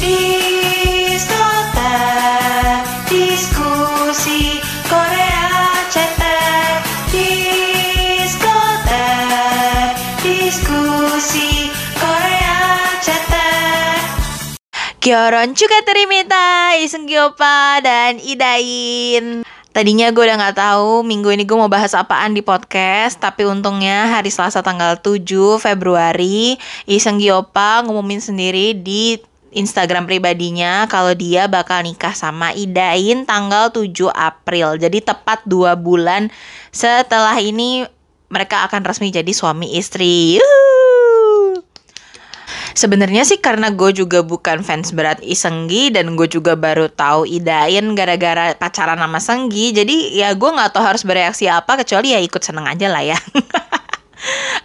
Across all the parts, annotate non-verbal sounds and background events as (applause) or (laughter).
Diskotek Diskusi Korea Cetek Diskotek Diskusi Korea juga terimita Isenggi Opa dan Idain. Tadinya gue udah gak tahu minggu ini gue mau bahas apaan di podcast Tapi untungnya hari Selasa tanggal 7 Februari Isenggi Opa ngumumin sendiri di Instagram pribadinya kalau dia bakal nikah sama Idain tanggal 7 April. Jadi tepat dua bulan setelah ini mereka akan resmi jadi suami istri. Sebenarnya sih karena gue juga bukan fans berat Isenggi dan gue juga baru tahu Idain gara-gara pacaran sama Senggi. Jadi ya gue nggak tahu harus bereaksi apa kecuali ya ikut seneng aja lah ya. (laughs)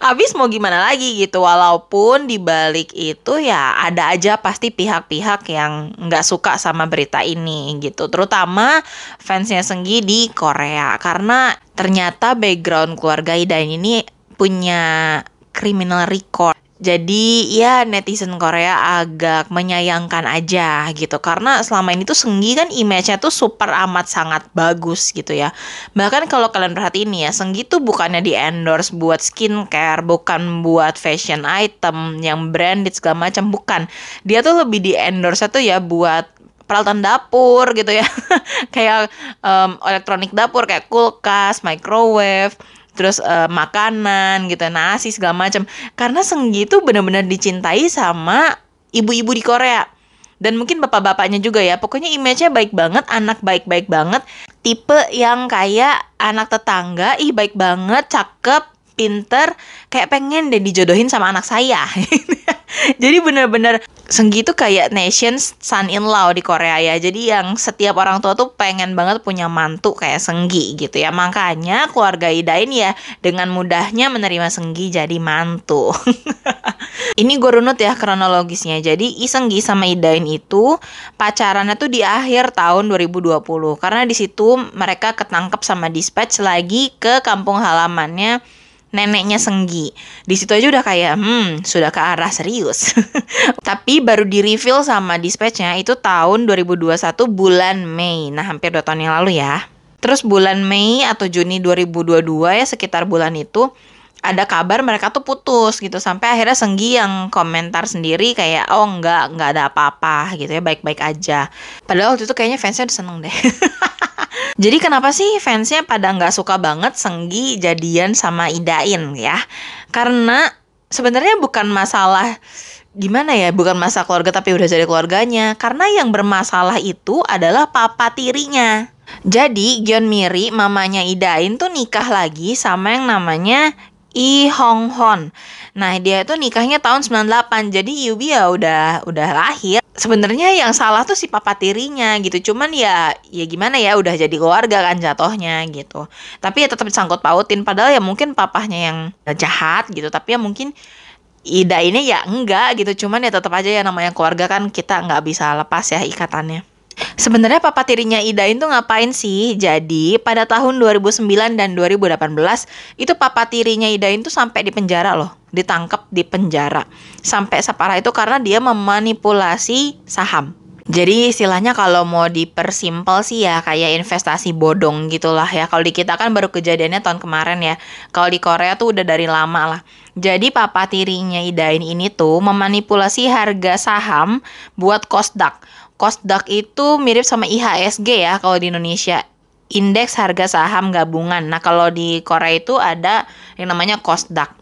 Abis mau gimana lagi gitu Walaupun dibalik itu ya ada aja pasti pihak-pihak yang nggak suka sama berita ini gitu. Terutama fansnya Senggi di Korea. Karena ternyata background keluarga Idain ini punya criminal record jadi ya netizen Korea agak menyayangkan aja gitu karena selama ini tuh Senggi kan image-nya tuh super amat sangat bagus gitu ya. Bahkan kalau kalian perhatiin ya, Senggi tuh bukannya di endorse buat skincare, bukan buat fashion item yang branded segala macam, bukan. Dia tuh lebih di endorse tuh ya buat peralatan dapur gitu ya. (laughs) kayak um, elektronik dapur kayak kulkas, microwave, terus uh, makanan gitu nasi segala macam. Karena Senggi itu benar-benar dicintai sama ibu-ibu di Korea. Dan mungkin bapak-bapaknya juga ya. Pokoknya image-nya baik banget anak baik-baik banget. Tipe yang kayak anak tetangga ih baik banget cakep pinter. Kayak pengen deh dijodohin sama anak saya (laughs) (laughs) jadi bener-bener Senggi itu kayak nation son in law di Korea ya. Jadi yang setiap orang tua tuh pengen banget punya mantu kayak Senggi gitu ya. Makanya keluarga Idain ya dengan mudahnya menerima Senggi jadi mantu. (laughs) Ini gue runut ya kronologisnya. Jadi Isenggi sama Idain itu pacarannya tuh di akhir tahun 2020 karena di situ mereka ketangkep sama dispatch lagi ke kampung halamannya neneknya Senggi. Di situ aja udah kayak, hmm, sudah ke arah serius. (laughs) Tapi baru di reveal sama dispatchnya itu tahun 2021 bulan Mei. Nah, hampir dua tahun yang lalu ya. Terus bulan Mei atau Juni 2022 ya sekitar bulan itu ada kabar mereka tuh putus gitu sampai akhirnya Senggi yang komentar sendiri kayak oh enggak enggak ada apa-apa gitu ya baik-baik aja padahal waktu itu kayaknya fansnya udah seneng deh (laughs) Jadi kenapa sih fansnya pada nggak suka banget Senggi jadian sama Idain ya? Karena sebenarnya bukan masalah gimana ya, bukan masalah keluarga tapi udah jadi keluarganya. Karena yang bermasalah itu adalah papa tirinya. Jadi Gion Miri, mamanya Idain tuh nikah lagi sama yang namanya I Hong Hon. Nah, dia itu nikahnya tahun 98. Jadi Yubi ya udah udah lahir. Sebenarnya yang salah tuh si papa tirinya gitu. Cuman ya ya gimana ya udah jadi keluarga kan jatuhnya gitu. Tapi ya tetap sangkut pautin padahal ya mungkin papahnya yang jahat gitu. Tapi ya mungkin Ida ini ya enggak gitu. Cuman ya tetap aja ya namanya keluarga kan kita nggak bisa lepas ya ikatannya. Sebenarnya papa tirinya Idain tuh ngapain sih? Jadi pada tahun 2009 dan 2018 itu papa tirinya Idain tuh sampai di penjara loh, ditangkap di penjara. Sampai separah itu karena dia memanipulasi saham. Jadi istilahnya kalau mau dipersimpel sih ya kayak investasi bodong gitulah ya. Kalau di kita kan baru kejadiannya tahun kemarin ya. Kalau di Korea tuh udah dari lama lah. Jadi papa tirinya Idain ini tuh memanipulasi harga saham buat kosdak. Kosdak itu mirip sama IHSG ya kalau di Indonesia. Indeks harga saham gabungan. Nah, kalau di Korea itu ada yang namanya Kosdak.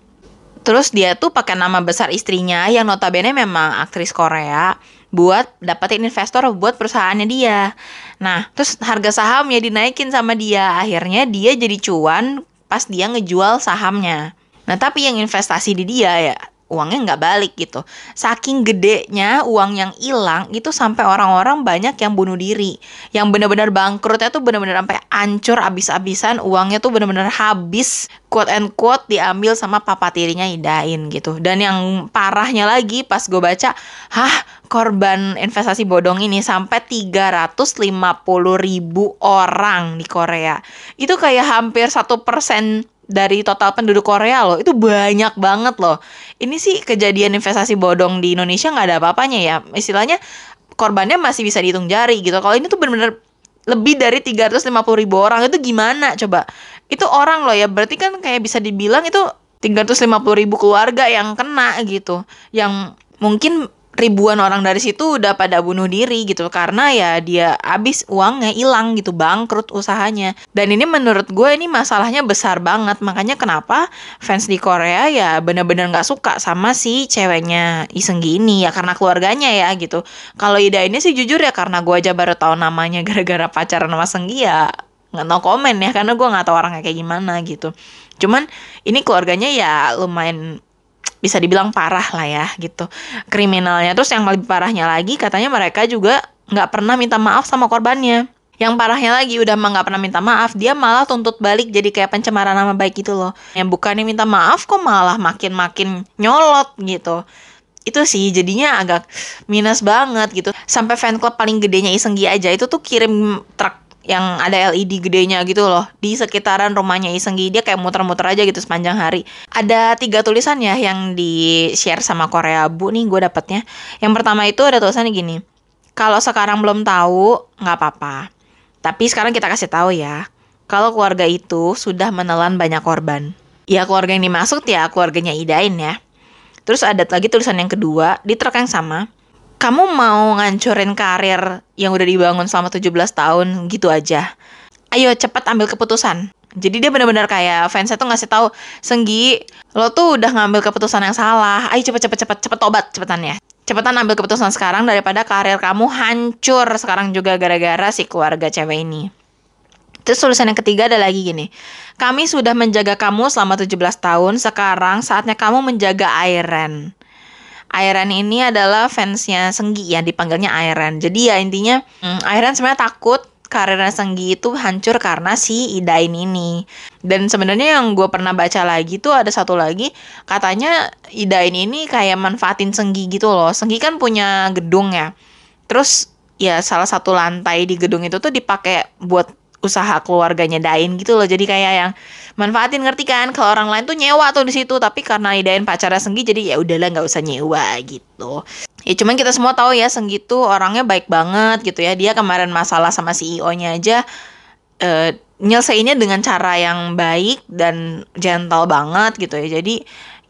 Terus dia tuh pakai nama besar istrinya yang notabene memang aktris Korea buat dapetin investor buat perusahaannya dia. Nah, terus harga sahamnya dinaikin sama dia. Akhirnya dia jadi cuan pas dia ngejual sahamnya. Nah, tapi yang investasi di dia ya uangnya nggak balik gitu. Saking gedenya uang yang hilang itu sampai orang-orang banyak yang bunuh diri. Yang benar-benar bangkrutnya tuh benar-benar sampai ancur abis-abisan uangnya tuh benar-benar habis quote and quote diambil sama papa tirinya Idain gitu. Dan yang parahnya lagi pas gue baca, hah korban investasi bodong ini sampai 350 ribu orang di Korea. Itu kayak hampir satu persen dari total penduduk Korea loh itu banyak banget loh. Ini sih kejadian investasi bodong di Indonesia nggak ada apa-apanya ya. Istilahnya korbannya masih bisa dihitung jari gitu. Kalau ini tuh bener-bener lebih dari 350 ribu orang itu gimana coba? Itu orang loh ya berarti kan kayak bisa dibilang itu 350 ribu keluarga yang kena gitu. Yang mungkin ribuan orang dari situ udah pada bunuh diri gitu karena ya dia habis uangnya hilang gitu bangkrut usahanya. Dan ini menurut gue ini masalahnya besar banget. Makanya kenapa fans di Korea ya bener-bener nggak suka sama si ceweknya Isenggi ini ya karena keluarganya ya gitu. Kalau Ida ini sih jujur ya karena gue aja baru tahu namanya (laughs) gara-gara pacaran sama Senggi ya nggak tahu komen ya karena gue nggak tahu orangnya kayak gimana gitu. Cuman ini keluarganya ya lumayan bisa dibilang parah lah ya gitu. Kriminalnya. Terus yang lebih parahnya lagi katanya mereka juga nggak pernah minta maaf sama korbannya. Yang parahnya lagi udah mah nggak pernah minta maaf dia malah tuntut balik jadi kayak pencemaran nama baik gitu loh. Yang bukannya minta maaf kok malah makin makin nyolot gitu. Itu sih jadinya agak minus banget gitu. Sampai fan club paling gedenya Isenggi aja itu tuh kirim truk yang ada LED gedenya gitu loh di sekitaran rumahnya Isenggi. Dia kayak muter-muter aja gitu sepanjang hari. Ada tiga tulisan ya yang di share sama Korea Bu nih gue dapetnya. Yang pertama itu ada tulisannya gini kalau sekarang belum tahu nggak apa-apa. Tapi sekarang kita kasih tahu ya kalau keluarga itu sudah menelan banyak korban. Ya keluarga yang dimaksud ya keluarganya Idain ya. Terus ada lagi tulisan yang kedua di truk yang sama kamu mau ngancurin karir yang udah dibangun selama 17 tahun gitu aja. Ayo cepet ambil keputusan. Jadi dia benar-benar kayak fansnya tuh ngasih tahu, Senggi, lo tuh udah ngambil keputusan yang salah. Ayo cepet cepet cepet cepet tobat cepetan ya. Cepetan ambil keputusan sekarang daripada karir kamu hancur sekarang juga gara-gara si keluarga cewek ini. Terus tulisan yang ketiga ada lagi gini. Kami sudah menjaga kamu selama 17 tahun, sekarang saatnya kamu menjaga Airen. Airen ini adalah fansnya Senggi ya dipanggilnya Airen. Jadi ya intinya hmm, Airen sebenarnya takut karirnya Senggi itu hancur karena si Idain ini. Dan sebenarnya yang gue pernah baca lagi tuh ada satu lagi katanya Idain ini kayak manfaatin Senggi gitu loh. Senggi kan punya gedung ya. Terus ya salah satu lantai di gedung itu tuh dipakai buat usaha keluarganya Dain gitu loh. Jadi kayak yang manfaatin ngerti kan? Kalau orang lain tuh nyewa tuh di situ. Tapi karena idain pacarnya Senggi jadi ya udahlah nggak usah nyewa gitu. Ya cuman kita semua tahu ya Senggi tuh orangnya baik banget gitu ya. Dia kemarin masalah sama CEO-nya aja eh, nyelesainnya dengan cara yang baik dan gentle banget gitu ya. Jadi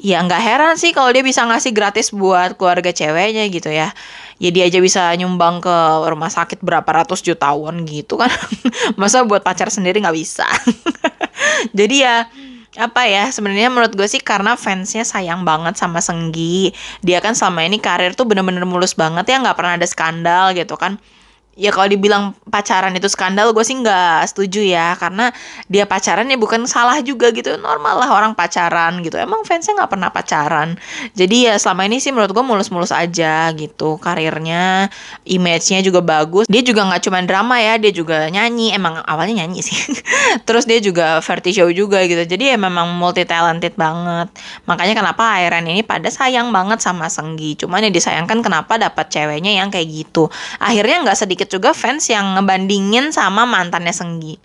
ya nggak heran sih kalau dia bisa ngasih gratis buat keluarga ceweknya gitu ya ya dia aja bisa nyumbang ke rumah sakit berapa ratus jutawan gitu kan. (laughs) Masa buat pacar sendiri nggak bisa? (laughs) Jadi ya apa ya sebenarnya menurut gue sih karena fansnya sayang banget sama Senggi. Dia kan selama ini karir tuh bener-bener mulus banget ya nggak pernah ada skandal gitu kan ya kalau dibilang pacaran itu skandal gue sih nggak setuju ya. Karena dia pacaran ya bukan salah juga gitu. Normal lah orang pacaran gitu. Emang fansnya nggak pernah pacaran. Jadi ya selama ini sih menurut gue mulus-mulus aja gitu. Karirnya image-nya juga bagus. Dia juga nggak cuma drama ya dia juga nyanyi. Emang awalnya nyanyi sih. (laughs) Terus dia juga variety show juga gitu. Jadi ya memang multi talented banget. Makanya kenapa Airen ini pada sayang banget sama Senggi. Cuman ya disayangkan kenapa dapat ceweknya yang kayak gitu. Akhirnya nggak sedikit sedikit juga fans yang ngebandingin sama mantannya Senggi.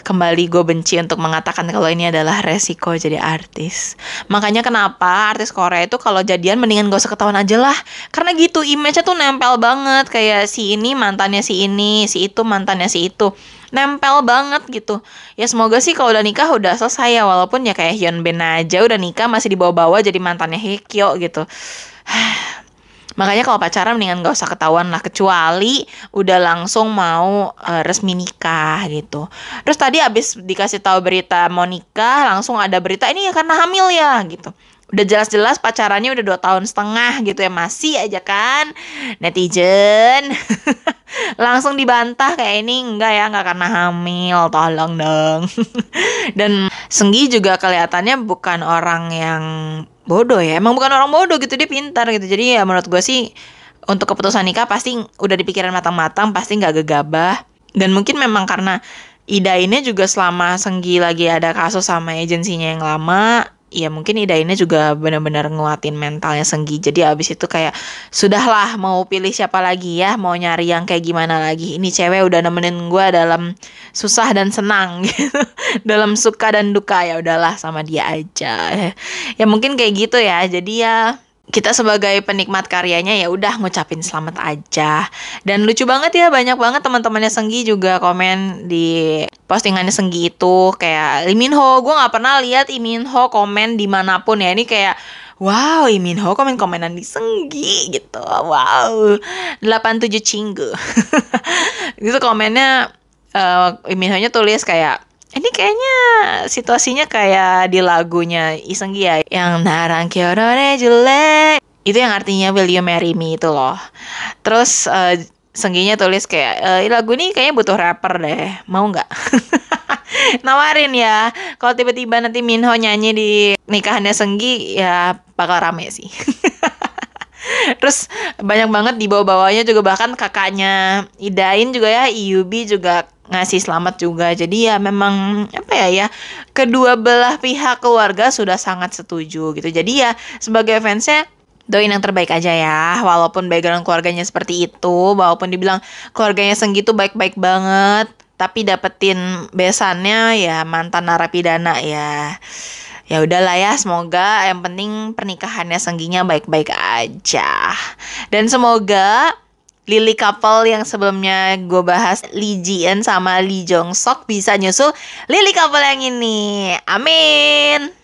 Kembali gue benci untuk mengatakan kalau ini adalah resiko jadi artis. Makanya kenapa artis Korea itu kalau jadian mendingan gak usah ketahuan aja lah. Karena gitu image-nya tuh nempel banget. Kayak si ini mantannya si ini, si itu mantannya si itu nempel banget gitu. Ya semoga sih kalau udah nikah udah selesai ya walaupun ya kayak Hyun Bin aja udah nikah masih dibawa-bawa jadi mantannya Hekyo gitu. (sighs) Makanya kalau pacaran mendingan gak usah ketahuan lah kecuali udah langsung mau uh, resmi nikah gitu. Terus tadi abis dikasih tahu berita mau nikah, langsung ada berita ini ya karena hamil ya gitu. Udah jelas-jelas pacarannya udah dua tahun setengah gitu ya masih aja kan netizen (laughs) langsung dibantah kayak ini enggak ya enggak karena hamil tolong dong (laughs) dan Senggi juga kelihatannya bukan orang yang bodoh ya. Emang bukan orang bodoh gitu dia pintar gitu. Jadi ya menurut gue sih untuk keputusan nikah pasti udah dipikirin matang-matang pasti nggak gegabah. Dan mungkin memang karena Ida ini juga selama Senggi lagi ada kasus sama agensinya yang lama ya mungkin Ida ini juga benar-benar nguatin mentalnya Senggi. Jadi abis itu kayak sudahlah mau pilih siapa lagi ya? Mau nyari yang kayak gimana lagi? Ini cewek udah nemenin gue dalam susah dan senang (laughs) gitu. Dalam suka dan duka ya udahlah sama dia aja. Ya mungkin kayak gitu ya. Jadi ya kita sebagai penikmat karyanya ya udah ngucapin selamat aja. Dan lucu banget ya banyak banget teman-temannya Senggi juga komen di postingannya Senggi itu kayak Lee Min Ho. Gue nggak pernah lihat Lee Min Ho komen di mana pun ya. Ini kayak Wow, Lee Min Ho komen komenan di Senggi gitu. Wow, 87 cinggu. (laughs) itu komennya uh, Lee Min Ho-nya tulis kayak ini kayaknya situasinya kayak di lagunya Isenggi ya yang narang kyorore jelek itu yang artinya will you marry me? itu loh. Terus uh, Sengginya tulis kayak e, lagu ini kayaknya butuh rapper deh mau nggak? (laughs) Nawarin ya kalau tiba-tiba nanti Minho nyanyi di nikahannya Senggi ya bakal rame sih (laughs) Terus banyak banget di bawah-bawahnya juga bahkan kakaknya Idain juga ya Iyubi juga ngasih selamat juga. Jadi ya memang apa ya ya kedua belah pihak keluarga sudah sangat setuju gitu. Jadi ya sebagai fansnya doain yang terbaik aja ya walaupun background keluarganya seperti itu walaupun dibilang keluarganya Senggi itu baik-baik banget tapi dapetin besannya ya mantan narapidana ya ya udahlah ya semoga yang penting pernikahannya Sengginya baik-baik aja dan semoga Lily couple yang sebelumnya gue bahas Lee Jian sama Lee Jong Sok bisa nyusul Lily couple yang ini. Amin.